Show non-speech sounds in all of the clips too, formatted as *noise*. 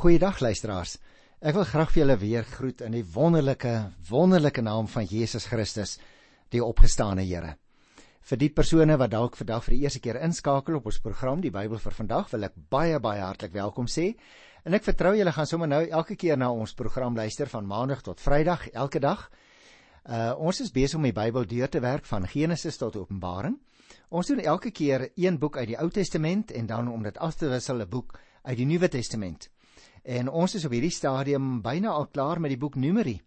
Goeiedag luisteraars. Ek wil graag vir julle weer groet in die wonderlike, wonderlike naam van Jesus Christus, die opgestane Here. Vir die persone wat dalk vandag vir die eerste keer inskakel op ons program Die Bybel vir vandag, wil ek baie baie hartlik welkom sê. En ek vertrou julle gaan sommer nou elke keer na ons program luister van Maandag tot Vrydag, elke dag. Uh ons is besig om die Bybel deur te werk van Genesis tot Openbaring. Ons doen elke keer een boek uit die Ou Testament en dan om dit af te wissel 'n boek uit die Nuwe Testament. En ons is op hierdie stadium byna al klaar met die boek Numeri.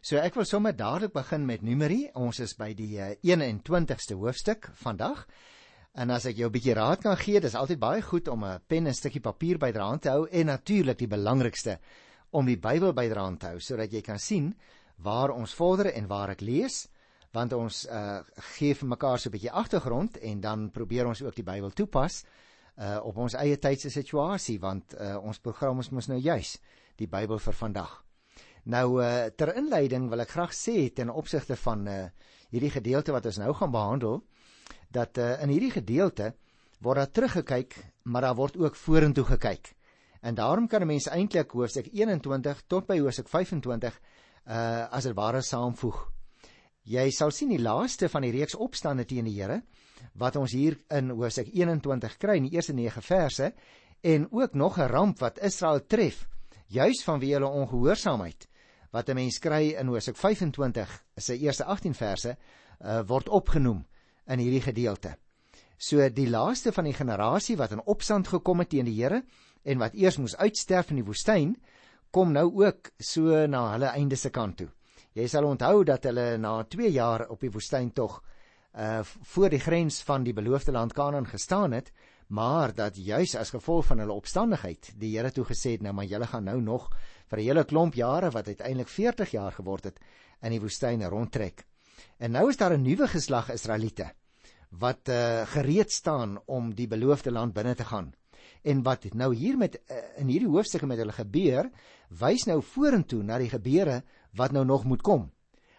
So ek wil sommer dadelik begin met Numeri. Ons is by die 21ste hoofstuk vandag. En as ek jou 'n bietjie raad kan gee, dis altyd baie goed om 'n pen en 'n stukkie papier byderhand te hou en natuurlik die belangrikste om die Bybel byderhand te hou sodat jy kan sien waar ons vorder en waar ek lees want ons uh, gee vir mekaar so 'n bietjie agtergrond en dan probeer ons ook die Bybel toepas uh, op ons eie tydse situasie want uh, ons program is mos nou juis die Bybel vir vandag. Nou uh, ter inleiding wil ek graag sê ten opsigte van uh, hierdie gedeelte wat ons nou gaan behandel dat uh, in hierdie gedeelte word daar teruggekyk maar daar word ook vorentoe gekyk. En daarom kan 'n mens eintlik hoofstuk 21 tot by hoofstuk 25 uh as dit ware saamvoeg. Jy sal sien die laaste van die reeks opstande teen die Here wat ons hier in Hosea 21 kry in die eerste 9 verse en ook nog 'n ramp wat Israel tref juis vanweë hulle ongehoorsaamheid wat 'n mens kry in Hosea 25 se eerste 18 verse uh, word opgenoem in hierdie gedeelte. So die laaste van die generasie wat in opstand gekom het teen die Here en wat eers moes uitsterf in die woestyn kom nou ook so na hulle einde se kant toe. Jy sal onthou dat hulle na 2 jaar op die woestyn tog uh voor die grens van die beloofde land Kanaan gestaan het, maar dat juis as gevolg van hulle opstandigheid die Here toe gesê het nou maar julle gaan nou nog vir 'n hele klomp jare wat uiteindelik 40 jaar geword het in die woestyn rondtrek. En nou is daar 'n nuwe geslag Israeliete wat uh gereed staan om die beloofde land binne te gaan. En wat nou hier met uh, in hierdie hoofstukke met hulle gebeur, wys nou vorentoe na die gebeure wat nou nog moet kom.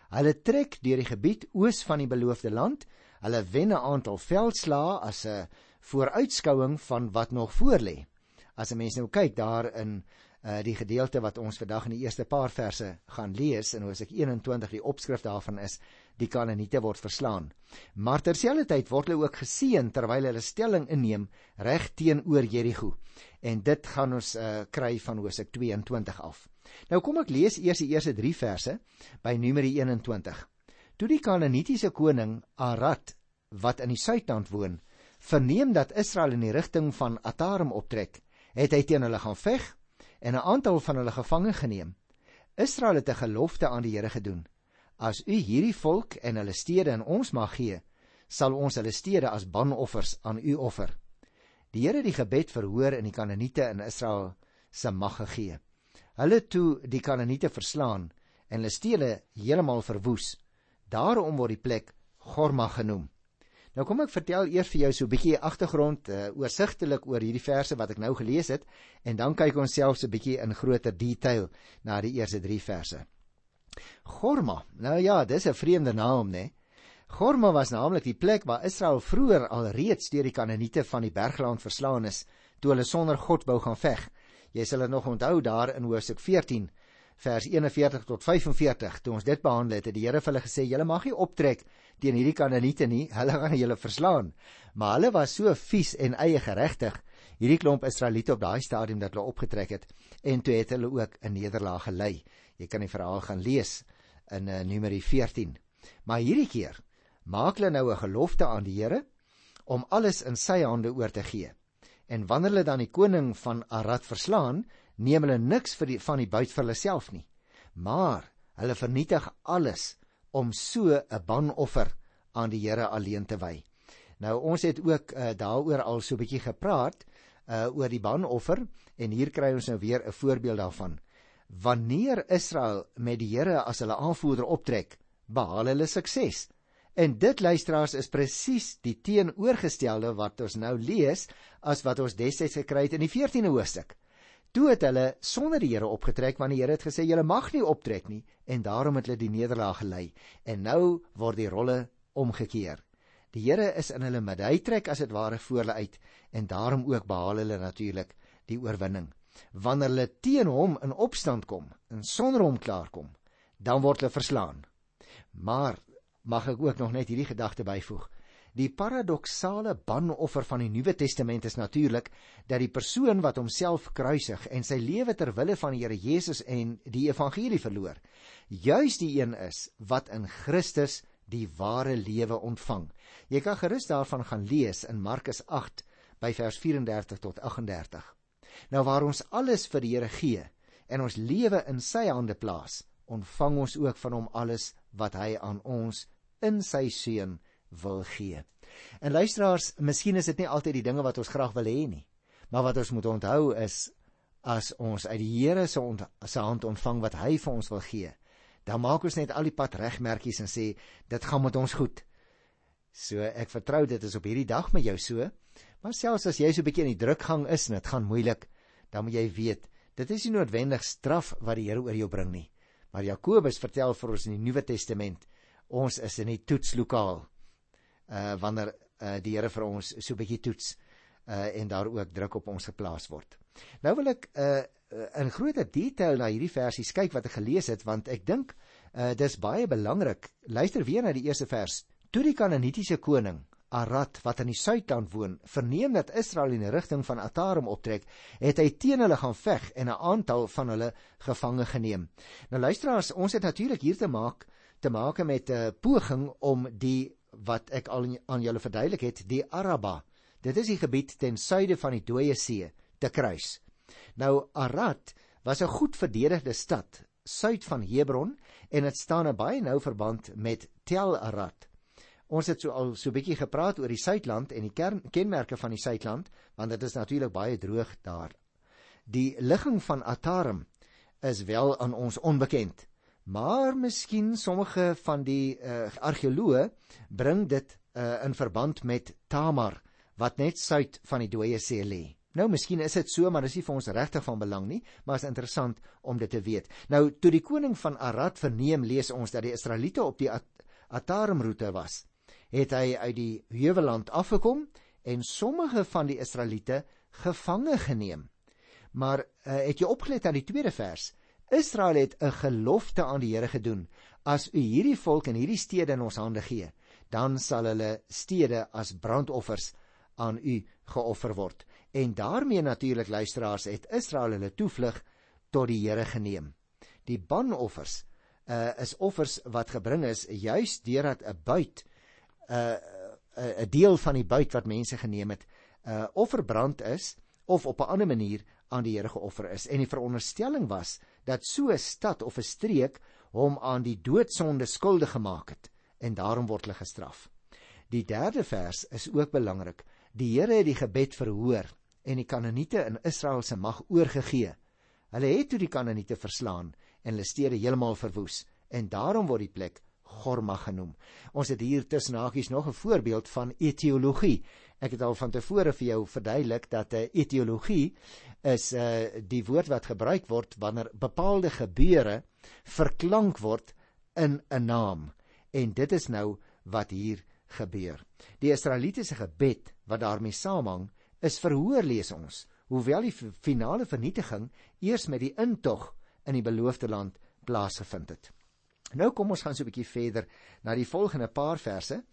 Hulle trek deur die gebied oos van die beloofde land. Hulle wen 'n aantal veldslae as 'n vooruitskouing van wat nog voorlê. As 'n mens nou kyk daar in uh, die gedeelte wat ons vandag in die eerste paar verse gaan lees in Hosea 21 die opskrif daarvan is die Kanaaniete word verslaan. Maar terselfdertyd word hulle ook geseën terwyl hulle stelling inneem reg teenoor Jerigo. En dit gaan ons uh, kry van Hosea 22 af. Nou kom ek lees eers die eerste 3 verse by Numeri 21. Toe die Kanaanitiese koning Arad wat in die suidland woon, verneem dat Israel in die rigting van Atarim optrek, het hy teen hulle gaan veg en 'n aantal van hulle gevange geneem. Israel het 'n gelofte aan die Here gedoen: As u hierdie volk en hulle stede in ons mag gee, sal ons hulle stede as banoffers aan u offer. Die Here het die gebed verhoor en die Kanaaniete in Israel se mag gegee hulle toe die Kanaaniete verslaan en hulle stele heeltemal verwoes. Daarom word die plek Gorma genoem. Nou kom ek vertel eers vir jou so 'n bietjie agtergrond uh, oorsigtelik oor hierdie verse wat ek nou gelees het en dan kyk ons self so 'n bietjie in groter detail na die eerste 3 verse. Gorma. Nou ja, dis 'n vreemde naam, né? Gorma was naamlik die plek waar Israel vroeër al reeds deur die Kanaaniete van die bergland verslaan is toe hulle sonder God wou gaan veg. Jy sal dit nog onthou daar in Hosea 14 vers 41 tot 45 toe ons dit behandel het, het die Here vir hulle gesê julle mag nie optrek teen hierdie Kanaaniete nie, *laughs* hulle gaan julle verslaan. Maar hulle was so vies en eie geregtig, hierdie klomp Israeliete op daai stadium dat hulle opgetrek het en toe het hulle ook 'n nederlaag gelei. Jy kan die verhaal gaan lees in uh, Numeri 14. Maar hierdie keer maak hulle nou 'n gelofte aan die Here om alles in sy hande oor te gee. En wanneer hulle dan die koning van Arad verslaan, neem hulle niks vir die, van die buit vir hulle self nie. Maar hulle vernietig alles om so 'n banoffer aan die Here alleen te wy. Nou ons het ook uh, daaroor al so 'n bietjie gepraat uh oor die banoffer en hier kry ons nou weer 'n voorbeeld daarvan. Wanneer Israel met die Here as hulle aanvoerder optrek, behaal hulle sukses. En dit luisteraars is presies die teenoorgestelde wat ons nou lees as wat ons destyds gekry het in die 14de hoofstuk. Toe het hulle sonder die Here opgetrek want die Here het gesê julle mag nie optrek nie en daarom het hulle die nederlaag gelei. En nou word die rolle omgekeer. Die Here is in hulle midde. Hy trek as dit ware voor hulle uit en daarom ook behaal hulle natuurlik die oorwinning. wanneer hulle teen hom in opstand kom en sonder hom klaarkom, dan word hulle verslaan. Maar mag ek ook nog net hierdie gedagte byvoeg. Die paradoksale banoffer van die Nuwe Testament is natuurlik dat die persoon wat homself kruisig en sy lewe ter wille van die Here Jesus en die evangelie verloor, juis die een is wat in Christus die ware lewe ontvang. Jy kan gerus daarvan gaan lees in Markus 8 by vers 34 tot 38. Nou waar ons alles vir die Here gee en ons lewe in sy hande plaas, ontvang ons ook van hom alles wat hy aan ons in sy seun wil gee. En luisteraars, miskien is dit nie altyd die dinge wat ons graag wil hê nie, maar wat ons moet onthou is as ons uit die Here se se hand ontvang wat hy vir ons wil gee, dan maak ons net al die pad regmerkies en sê dit gaan met ons goed. So ek vertrou dit is op hierdie dag met jou so. Maar selfs as jy so 'n bietjie in die drukgang is en dit gaan moeilik, dan moet jy weet, dit is nie noodwendig straf wat die Here oor jou bring nie. Maar Jakobus vertel vir ons in die Nuwe Testament, ons is in die toetslokaal. Uh wanneer uh die Here vir ons so 'n bietjie toets uh en daar ook druk op ons geplaas word. Nou wil ek uh in groter detail na hierdie versies kyk wat ek gelees het want ek dink uh dis baie belangrik. Luister weer na die eerste vers. Toe die Kanaanitiese koning Arad wat in die suidkant woon, verneem dat Israel in die rigting van Atarim optrek, het hy teen hulle gaan veg en 'n aantal van hulle gevange geneem. Nou luisteraars, ons het natuurlik hier te maak te maak met 'n poging om die wat ek al aan julle verduidelik het, die Araba. Dit is die gebied ten suide van die Dooie See te kruis. Nou Arad was 'n goed verdedigde stad suid van Hebron en dit staan 'n baie nou verband met Tel Arad. Ons het so al so 'n bietjie gepraat oor die Suidland en die kern, kenmerke van die Suidland, want dit is natuurlik baie droog daar. Die ligging van Atarim is wel aan ons onbekend, maar miskien sommige van die uh, argeoloë bring dit uh, in verband met Tamar wat net suid van die dooie see lê. Nou miskien is dit so, maar dis nie vir ons regtig van belang nie, maar is interessant om dit te weet. Nou toe die koning van Arad verneem lees ons dat die Israeliete op die At Atarim roete was het hy uit die heuweland afgekom en sommige van die Israeliete gevange geneem. Maar uh, het jy opgelet aan die tweede vers? Israel het 'n gelofte aan die Here gedoen: As u hierdie volk en hierdie stede in ons hande gee, dan sal hulle stede as brandoffers aan u geoffer word. En daarmee natuurlik luisteraars het Israel hulle toevlug tot die Here geneem. Die banoffers uh, is offers wat gebring is juis deurdat 'n buit 'n uh, 'n uh, deel van die buit wat mense geneem het, uh of verbrand is of op 'n ander manier aan die Here geoffer is. En die veronderstelling was dat so 'n stad of 'n streek hom aan die doodsonde skuldig gemaak het en daarom word hulle gestraf. Die derde vers is ook belangrik. Die Here het die gebed verhoor en die Kanaaniete in Israel se mag oorgegee. Hulle het toe die Kanaaniete verslaan en hulle stede heeltemal verwoes en daarom word die plek Gorma genoem. Ons het hier tussen hakies nog 'n voorbeeld van etiologie. Ek het al van tevore vir jou verduidelik dat 'n eh, etiologie is uh, die woord wat gebruik word wanneer bepaalde gebeure verklank word in 'n naam. En dit is nou wat hier gebeur. Die Israelitiese gebed wat daarmee saamhang, is verhoor lees ons, hoewel die finale vernietiging eers met die intog in die beloofde land plaasgevind het. Nou kom ons gaan so 'n bietjie verder na die volgende paar verse.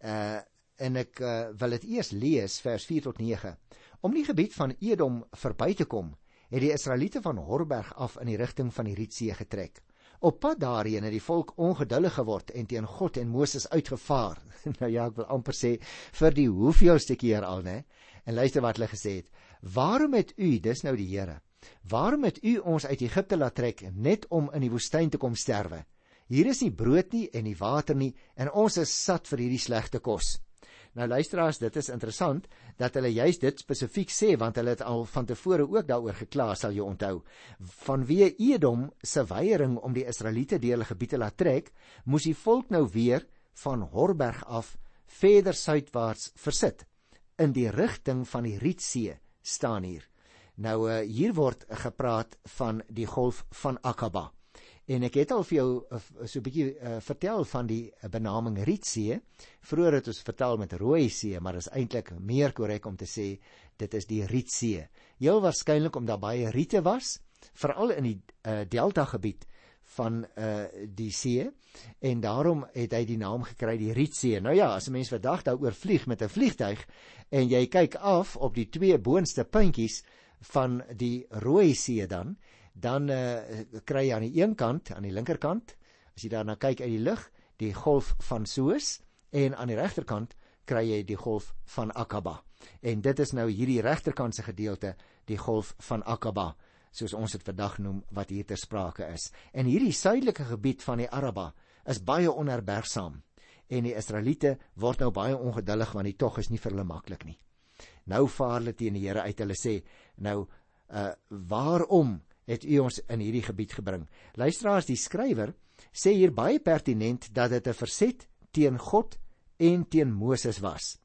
Uh en ek uh, wil dit eers lees vers 4 tot 9. Om die gebied van Edom verby te kom, het die Israeliete van Horberg af in die rigting van die Rietsee getrek. Op pad daarheen het die volk ongeduldig geword en teen God en Moses uitgevaar. *laughs* nou ja, ek wil amper sê vir die hoeveelste keer al, né? En luister wat hulle gesê het. Waarom het u, dis nou die Here, waarom het u ons uit Egipte laat trek net om in die woestyn te kom sterwe? Hier is nie brood nie en nie water nie en ons is sat vir hierdie slegte kos. Nou luisteraars, dit is interessant dat hulle juist dit spesifiek sê want hulle het al van tevore ook daaroor gekla, sal jy onthou. Vanweë Edom se weiering om die Israeliete deel gebiede laat trek, moes die volk nou weer van Horberg af verder suidwaarts versit in die rigting van die Rietsee staan hier. Nou uh, hier word gepraat van die golf van Akaba. En ek het al vir jou uh, so 'n bietjie uh, vertel van die uh, benaming Rietsee. Vroeger het ons vertel met Rooi See, maar is eintlik meer korrek om te sê dit is die Rietsee. Heel waarskynlik omdat baie riete was, veral in die uh, delta gebied van uh die see en daarom het hy die naam gekry die Rietsee. Nou ja, as 'n mens vandag daaroor vlieg met 'n vliegtyg en jy kyk af op die twee boonste puntjies van die Rooi See dan, dan uh kry jy aan die een kant, aan die linkerkant, as jy daarna kyk uit die lug, die golf van Soos en aan die regterkant kry jy die golf van Akaba. En dit is nou hierdie regterkant se gedeelte, die golf van Akaba soos ons dit vandag noem wat hier ter sprake is. En hierdie suidelike gebied van die Araba is baie onherbergsaam en die Israeliete word nou baie ongeduldig want die tog is nie vir hulle maklik nie. Nou vaar hulle teen die Here uit. Hulle sê, "Nou, uh waarom het u ons in hierdie gebied gebring?" Luisteraars, die skrywer sê hier baie pertinent dat dit 'n verset teen God en teen Moses was.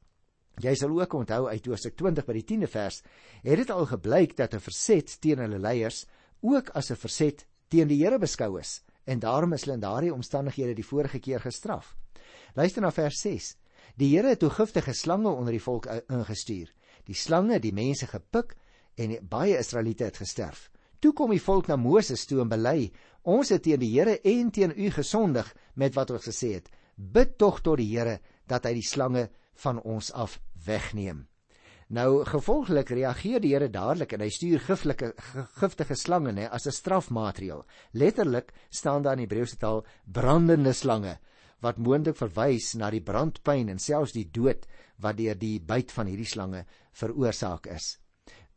Jy sal ook onthou uit Hosea 20 by die 10de vers, het dit al gebleik dat 'n verset teen hulle leiers ook as 'n verset teen die Here beskou is en daarom is hulle in daardie omstandighede die vorige keer gestraf. Luister na vers 6. Die Here het toe giftige slange onder die volk ingestuur. Die slange het die mense gepik en baie Israeliete het gesterf. Toe kom die volk na Moses toe en bely: "Ons het teen die Here en teen u gesondig met wat ons gesê het. Bid tog tot die Here dat hy die slange van ons af wegneem. Nou gevolglik reageer die Here dadelik en hy stuur giflike giftige slange nê as 'n strafmaatreël. Letterlik staan daar in Hebreëse taal brandende slange wat moontlik verwys na die brandpyn en selfs die dood wat deur die byt van hierdie slange veroorsaak is.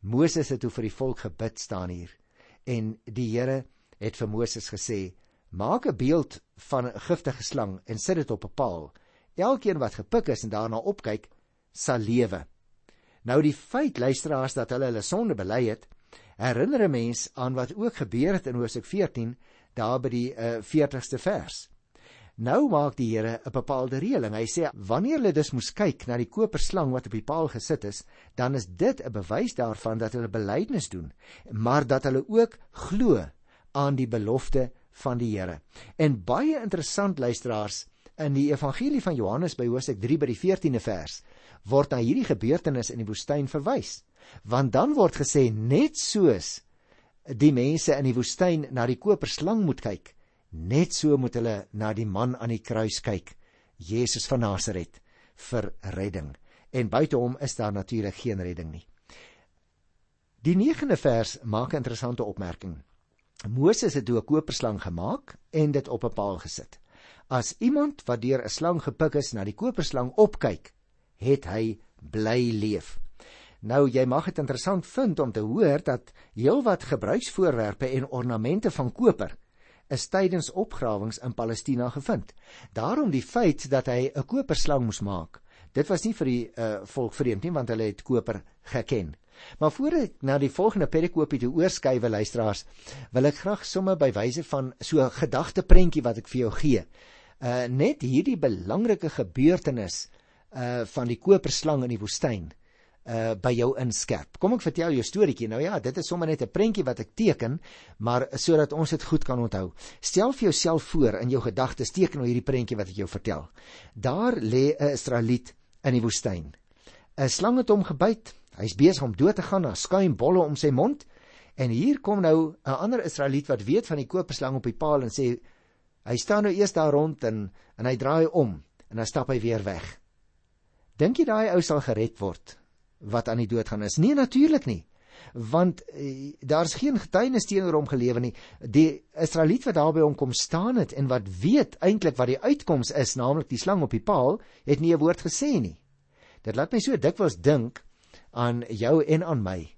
Moses het toe vir die volk gebid staan hier en die Here het vir Moses gesê: "Maak 'n beeld van 'n giftige slang en sit dit op 'n paal." Elkeen wat gepik is en daarna opkyk, sal lewe. Nou die feit luisteraars dat hulle hulle sonde bely het, herinner 'n mens aan wat ook gebeur het in Hosea 14 daar by die uh, eh, 40ste vers. Nou maak die Here 'n bepaalde reëling. Hy sê wanneer hulle dus moes kyk na die koperslang wat op die paal gesit is, dan is dit 'n bewys daarvan dat hulle belydenis doen, maar dat hulle ook glo aan die belofte van die Here. En baie interessant luisteraars, in die evangelie van Johannes by Hosea 3 by die 14de vers word na hierdie gebeurtenis in die woestyn verwys. Want dan word gesê net soos die mense in die woestyn na die koperslang moet kyk, net so moet hulle na die man aan die kruis kyk, Jesus van Nasaret vir redding. En buite hom is daar natuurlik geen redding nie. Die 9de vers maak 'n interessante opmerking. Moses het 'n koperslang gemaak en dit op 'n paal gesit. As iemand wat deur 'n slang gepik is na die koperslang opkyk, het hy bly leef. Nou jy mag dit interessant vind om te hoor dat heelwat gebruiksvoorwerpe en ornamente van koper is tydens opgrawings in Palestina gevind. Daarom die feit dat hy 'n koperslang moes maak. Dit was nie vir die uh, volk vreemd nie want hulle het koper geken. Maar voor ek na die volgende perikopie toe oorskuiwe luisteraars, wil ek graag sommer by wyse van so 'n gedagteprentjie wat ek vir jou gee uh net hierdie belangrike gebeurtenis uh van die koperslang in die woestyn uh by jou inskerp. Kom ek vertel jou storieetjie. Nou ja, dit is sommer net 'n prentjie wat ek teken, maar sodat ons dit goed kan onthou. Stel vir jouself voor in jou gedagtes teken nou hierdie prentjie wat ek jou vertel. Daar lê 'n Israeliet in die woestyn. 'n Slang het hom gebyt. Hy's besig om dood te gaan. Daar skuim bolle om sy mond. En hier kom nou 'n ander Israeliet wat weet van die koperslang op die paal en sê Hy staan nou eers daar rond en en hy draai om en dan stap hy weer weg. Dink jy daai ou sal gered word wat aan die dood gaan is? Nee, natuurlik nie. Want e, daar's geen getuienis teenoor hom gelewe nie. Die Israeliet wat daar by hom kom staan het en wat weet eintlik wat die uitkoms is, naamlik die slang op die paal, het nie 'n woord gesê nie. Dit laat my so dikwels dink aan jou en aan my.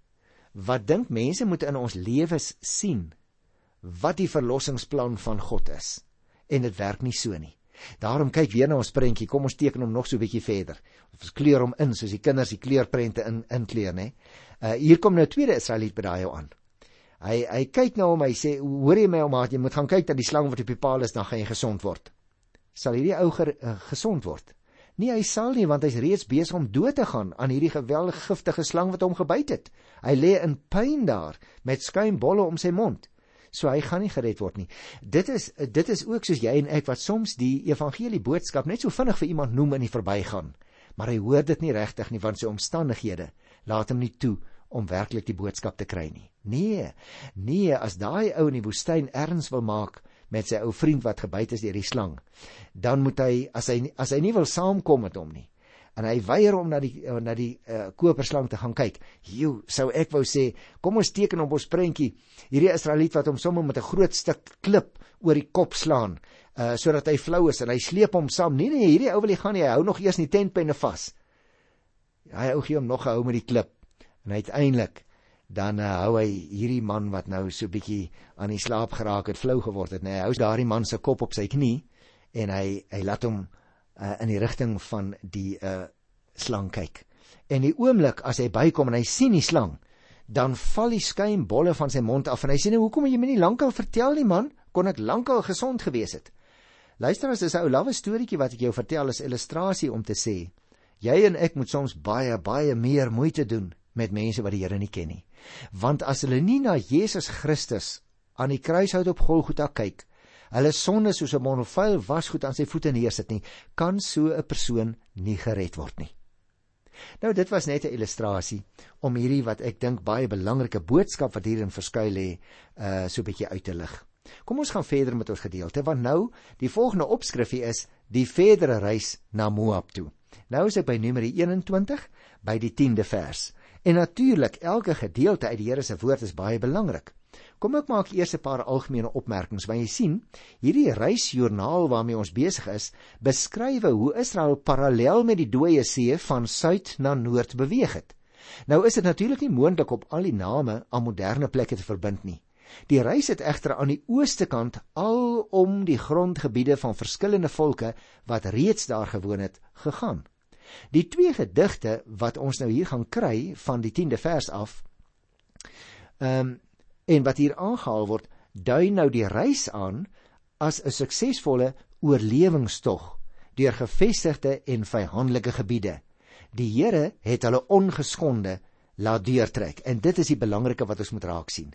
Wat dink mense moet in ons lewens sien? Wat die verlossingsplan van God is en dit werk nie so nie. Daarom kyk weer na ons prentjie. Kom ons teken hom nog so 'n bietjie verder. Ons kleur hom in soos die kinders die kleurprente in inkleur, nê. Uh hier kom nou 'n tweede Israeliet by daai aan. Hy hy kyk na hom, hy sê, "Hoor jy my, ouma, jy moet gaan kyk dat die slang wat op die paal is, dan gaan jy gesond word." Sal hierdie ou uh, gesond word? Nee, hy sal nie want hy's reeds besig om dood te gaan aan hierdie geweldige giftige slang wat hom gebyt het. Hy lê in pyn daar met skuimbolle om sy mond. So hy gaan nie gered word nie. Dit is dit is ook soos jy en ek wat soms die evangelie boodskap net so vinnig vir iemand noem in die verbygaan. Maar hy hoor dit nie regtig nie want sy omstandighede laat hom nie toe om werklik die boodskap te kry nie. Nee. Nee, as daai ou in die woestyn erns wil maak met sy ou vriend wat gebyt is deur die slang, dan moet hy as hy as hy nie wil saamkom met hom nie en hy weier om na die na die uh, koperslang te gaan kyk. Jo, sou ek wou sê, kom ons teken op ons prentjie hierdie Israeliet wat hom sommer met 'n groot stuk klip oor die kop slaan, uh sodat hy flou is en hy sleep hom saam. Nee nee, hierdie ou wil nie gaan nie. Hy hou nog eers in die tentpenne vas. Hy ou gee hom nog gehou met die klip. En uiteindelik dan uh, hou hy hierdie man wat nou so bietjie aan die slaap geraak het, flou geword het, nee, hy hou daardie man se kop op sy knie en hy hy laat hom uh, in die rigting van die uh, slang kyk. En die oomblik as hy bykom en hy sien die slang, dan val die skuimbolle van sy mond af en hy sê nou hoekom jy my nie lankal vertel nie man, kon ek lankal gesond gewees het. Luister as dis 'n ou lawwe storieetjie wat ek jou vertel as illustrasie om te sê, jy en ek moet soms baie baie meer moeite doen met mense wat die Here nie ken nie. Want as hulle nie na Jesus Christus aan die kruishout op Golgotha kyk, hulle sonde soos 'n monofiel wasgoed aan sy voete neersit nie, kan so 'n persoon nie gered word nie. Nou dit was net 'n illustrasie om hierdie wat ek dink baie belangrike boodskap wat hierin verskuil lê, uh so 'n bietjie uit te lig. Kom ons gaan verder met ons gedeelte want nou die volgende opskrifie is die verdere reis na Moab toe. Nou is ek by Numeri 21 by die 10de vers. En natuurlik, elke gedeelte uit die Here se woord is baie belangrik. Kom ek maak eers 'n paar algemene opmerkings. Want jy sien, hierdie reisjoernaal waarmee ons besig is, beskryf hoe Israel parallel met die Dooie See van suid na noord beweeg het. Nou is dit natuurlik nie moontlik om al die name aan moderne plekke te verbind nie. Die reis het egter aan die ooste kant al om die grondgebiede van verskillende volke wat reeds daar gewoon het, gegaan. Die twee gedigte wat ons nou hier gaan kry van die 10de vers af, ehm um, en wat hier aangehaal word, dui nou die reis aan as 'n suksesvolle oorlewingstog deur gevestigde en vyhandelike gebiede. Die Here het hulle ongeskonde laat deurtrek en dit is die belangrike wat ons moet raak sien.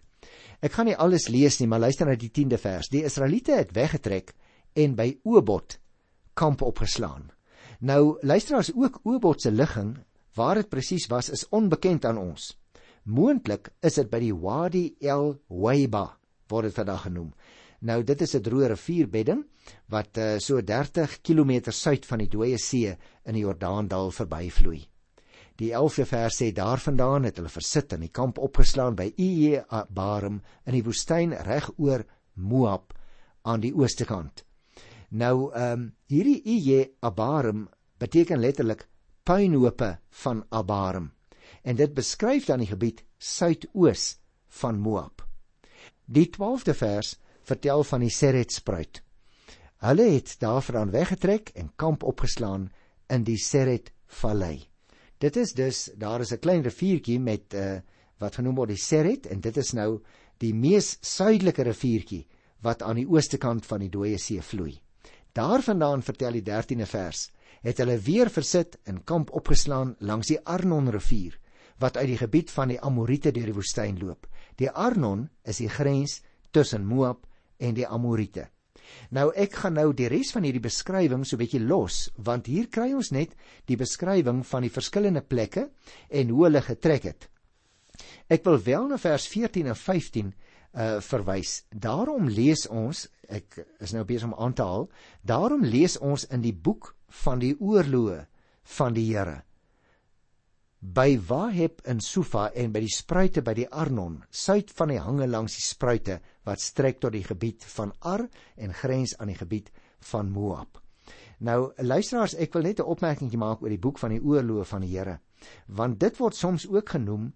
Ek gaan nie alles lees nie, maar luister na die 10de vers. Die Israeliete het weggetrek en by Obot kamp opgeslaan. Nou luisteraars ook Obot se ligging waar dit presies was is onbekend aan ons. Moontlik is dit by die Wadi El Waiba word dit vandag genoem. Nou dit is 'n droë rivierbedding wat uh, so 30 km suid van die Dooie See in die Jordaandal verbyvloei. Die 11de vers sê daarvandaan het hulle versit in die kamp opgeslaan by Ije Barim in die woestyn reg oor Moab aan die ooste kant. Nou ehm um, hierdie Ije Abarim beteken letterlik puinhope van Abarim en dit beskryf dan die gebied suidoos van Moab. Die 12de vers vertel van die Seret spruit. Hulle het daarvandaan weggetrek en kamp opgeslaan in die Seret vallei. Dit is dus daar is 'n klein riviertjie met uh wat genoem word die Seret en dit is nou die mees suidelike riviertjie wat aan die ooste kant van die Dooie See vloei. Daarvandaan vertel die 13de vers, het hulle weer versit en kamp opgeslaan langs die Arnon rivier wat uit die gebied van die Amorite deur die woestyn loop. Die Arnon is die grens tussen Moab en die Amorite. Nou ek gaan nou die res van hierdie beskrywing so 'n bietjie los want hier kry ons net die beskrywing van die verskillende plekke en hoe hulle getrek het. Ek wil wel na vers 14 en 15 uh verwys. Daarom lees ons, ek is nou besig om aan te haal, daarom lees ons in die boek van die oorloë van die Here. By Waheb in Sufa en by die spruite by die Arnon, suid van die hange langs die spruite wat strek tot die gebied van Ar en grens aan die gebied van Moab. Nou luisteraars, ek wil net 'n opmerkingie maak oor die boek van die oorloë van die Here, want dit word soms ook genoem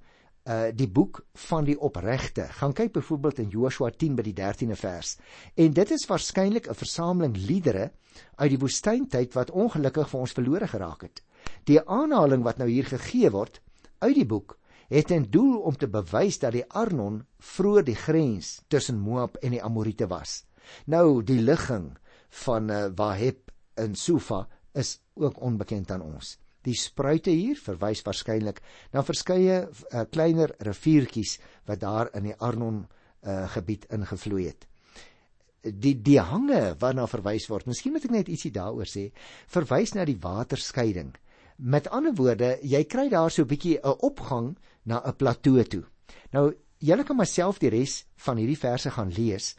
uh die boek van die opregte. Gaan kyk byvoorbeeld in Joshua 10 by die 13de vers. En dit is waarskynlik 'n versameling liedere uit die woestyntyd wat ongelukkig vir ons verlore geraak het. Die aanhaling wat nou hier gegee word uit die boek het ten doel om te bewys dat die Arnon vroeër die grens tussen Moab en die Amorite was. Nou die ligging van uh, Waheb in Sufa is ook onbekend aan ons. Die spruite hier verwys waarskynlik na verskeie uh, kleiner riviertjies wat daar in die Arnon uh, gebied ingevloei het. Die die hange waarna verwys word, miskien moet ek net ietsie daaroor sê, verwys na die waterskeiding. Met ander woorde, jy kry daar so 'n bietjie 'n opgang na 'n plateau toe. Nou julle kan myself die res van hierdie verse gaan lees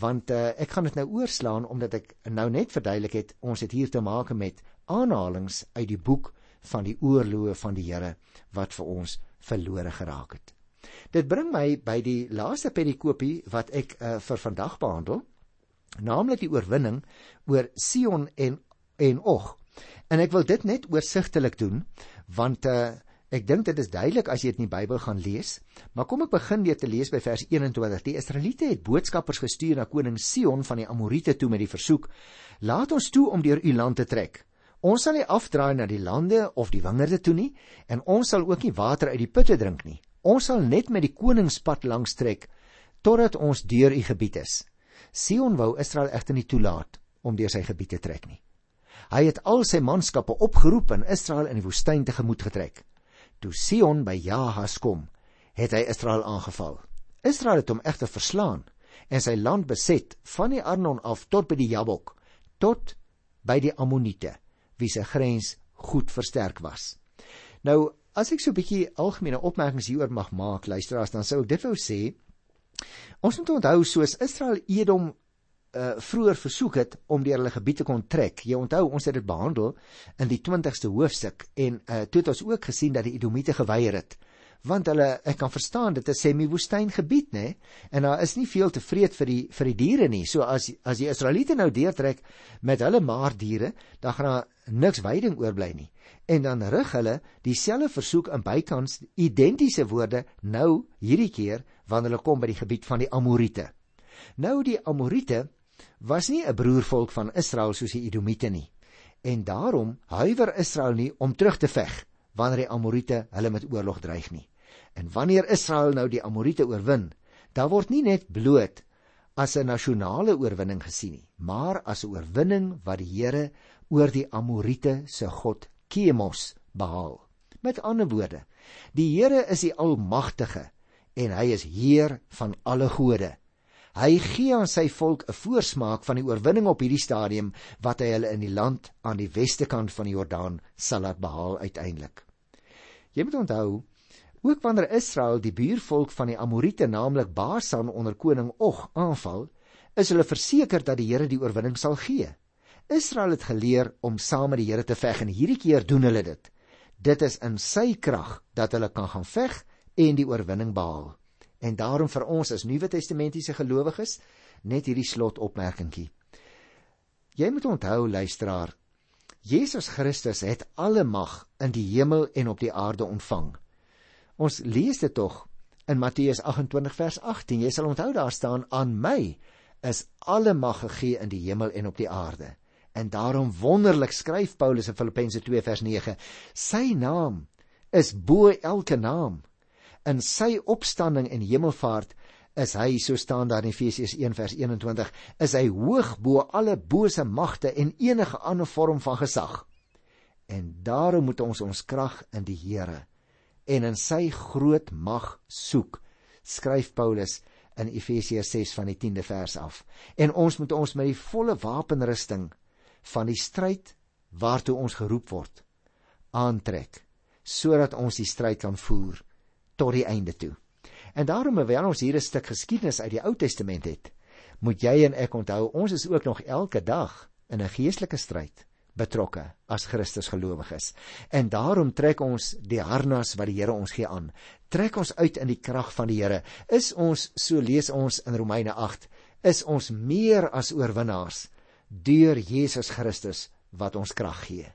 want uh, ek gaan dit nou oorslaan omdat ek nou net verduidelik het ons het hier te maak met aanhalings uit die boek van die oorloë van die Here wat vir ons verlore geraak het. Dit bring my by die laaste perikopie wat ek uh, vir vandag behandel, naamlik die oorwinning oor Sion en en Og. En ek wil dit net oorsigtelik doen want uh, Ek dink dit is duidelik as jy dit in die Bybel gaan lees, maar kom ek begin deur te lees by vers 21. Die Israeliete het boodskappers gestuur na koning Sion van die Amorite toe met die versoek: "Laat ons toe om deur u land te trek. Ons sal nie afdraai na die lande of die wingerde toe nie, en ons sal ook nie water uit die putte drink nie. Ons sal net met die koningspad langs trek totdat ons deur u gebied is." Sion wou Israel egter nie toelaat om deur sy gebied te trek nie. Hy het al sy manskappe opgeroep en Israel in die woestyn tegemoet getrek. Toe Sion by Jahas kom, het hy Israel aangeval. Israel het hom egter verslaan en sy land beset van die Arnon af tot by die Jabok, tot by die Ammonite, wie se grens goed versterk was. Nou, as ek so 'n bietjie algemene opmerkings hieroor mag maak, luisteraars, dan sou ek dit wou sê, ons moet onthou soos Israel Edom uh vroeër versoek het om deur hulle gebied te kon trek. Jy onthou ons het dit behandel in die 20ste hoofstuk en uh toe het ons ook gesien dat die Edomite geweier het. Want hulle ek kan verstaan dit is semi-woestyn gebied nê en daar is nie veel te vreet vir die vir die diere nie. So as as die Israeliete nou deurtrek met hulle maar diere, dan gaan daar niks veiding oorbly nie. En dan rig hulle dieselfde versoek in bykans identiese woorde nou hierdie keer wanneer hulle kom by die gebied van die Amorite. Nou die Amorite was nie 'n broervolk van Israel soos die Edomite nie. En daarom huiwer Israel nie om terug te veg wanneer die Amorite hulle met oorlog dreig nie. En wanneer Israel nou die Amorite oorwin, dan word nie net bloot as 'n nasionale oorwinning gesien nie, maar as 'n oorwinning wat die Here oor die Amorite se god Kemos behaal. Met ander woorde, die Here is die almagtige en hy is heer van alle gode. Hy gee aan sy volk 'n voorsmaak van die oorwinning op hierdie stadium wat hy hulle in die land aan die weste kant van die Jordaan sal laat behaal uiteindelik. Jy moet onthou, ook wanneer Israel die buurvolk van die Amorite, naamlik Basan onder koning Og, aanval, is hulle verseker dat die Here die oorwinning sal gee. Israel het geleer om saam met die Here te veg en hierdie keer doen hulle dit. Dit is in sy krag dat hulle kan gaan veg en die oorwinning behaal. En daarom vir ons as Nuwe Testamentiese gelowiges net hierdie slotopmerkingie. Jy moet onthou luisteraar, Jesus Christus het alle mag in die hemel en op die aarde ontvang. Ons lees dit tog in Matteus 28 vers 18. Jy sal onthou daar staan aan my is alle mag gegee in die hemel en op die aarde. En daarom wonderlik skryf Paulus in Filippense 2 vers 9: Sy naam is bo elke naam in sy opstanding en hemelvaart is hy so staan daar in Efesiërs 1 vers 21 is hy hoog bo alle bose magte en enige ander vorm van gesag. En daarom moet ons ons krag in die Here en in sy groot mag soek, skryf Paulus in Efesiërs 6 van die 10de vers af. En ons moet ons met die volle wapenrusting van die stryd waartoe ons geroep word aantrek sodat ons die stryd kan voer tot die einde toe. En daarom terwyl ons hier 'n stuk geskiedenis uit die Ou Testament het, moet jy en ek onthou ons is ook nog elke dag in 'n geestelike stryd betrokke as Christus gelowiges. En daarom trek ons die harnas wat die Here ons gee aan. Trek ons uit in die krag van die Here. Is ons so lees ons in Romeine 8, is ons meer as oorwinnaars deur Jesus Christus wat ons krag gee.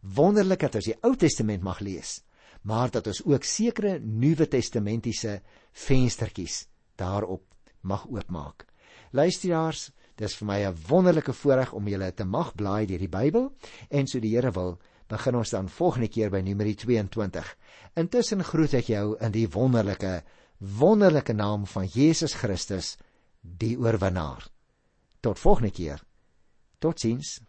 Wonderlik dat ons die Ou Testament mag lees maar dat ons ook sekere Nuwe Testamentiese venstertjies daarop mag oopmaak. Luisteraars, dis vir my 'n wonderlike voorreg om julle te mag blaai deur die Bybel en so die Here wil, begin ons dan volgende keer by Numeri 22. Intussen groet ek jou in die wonderlike wonderlike naam van Jesus Christus, die oorwinnaar. Tot volgende keer. Totsiens.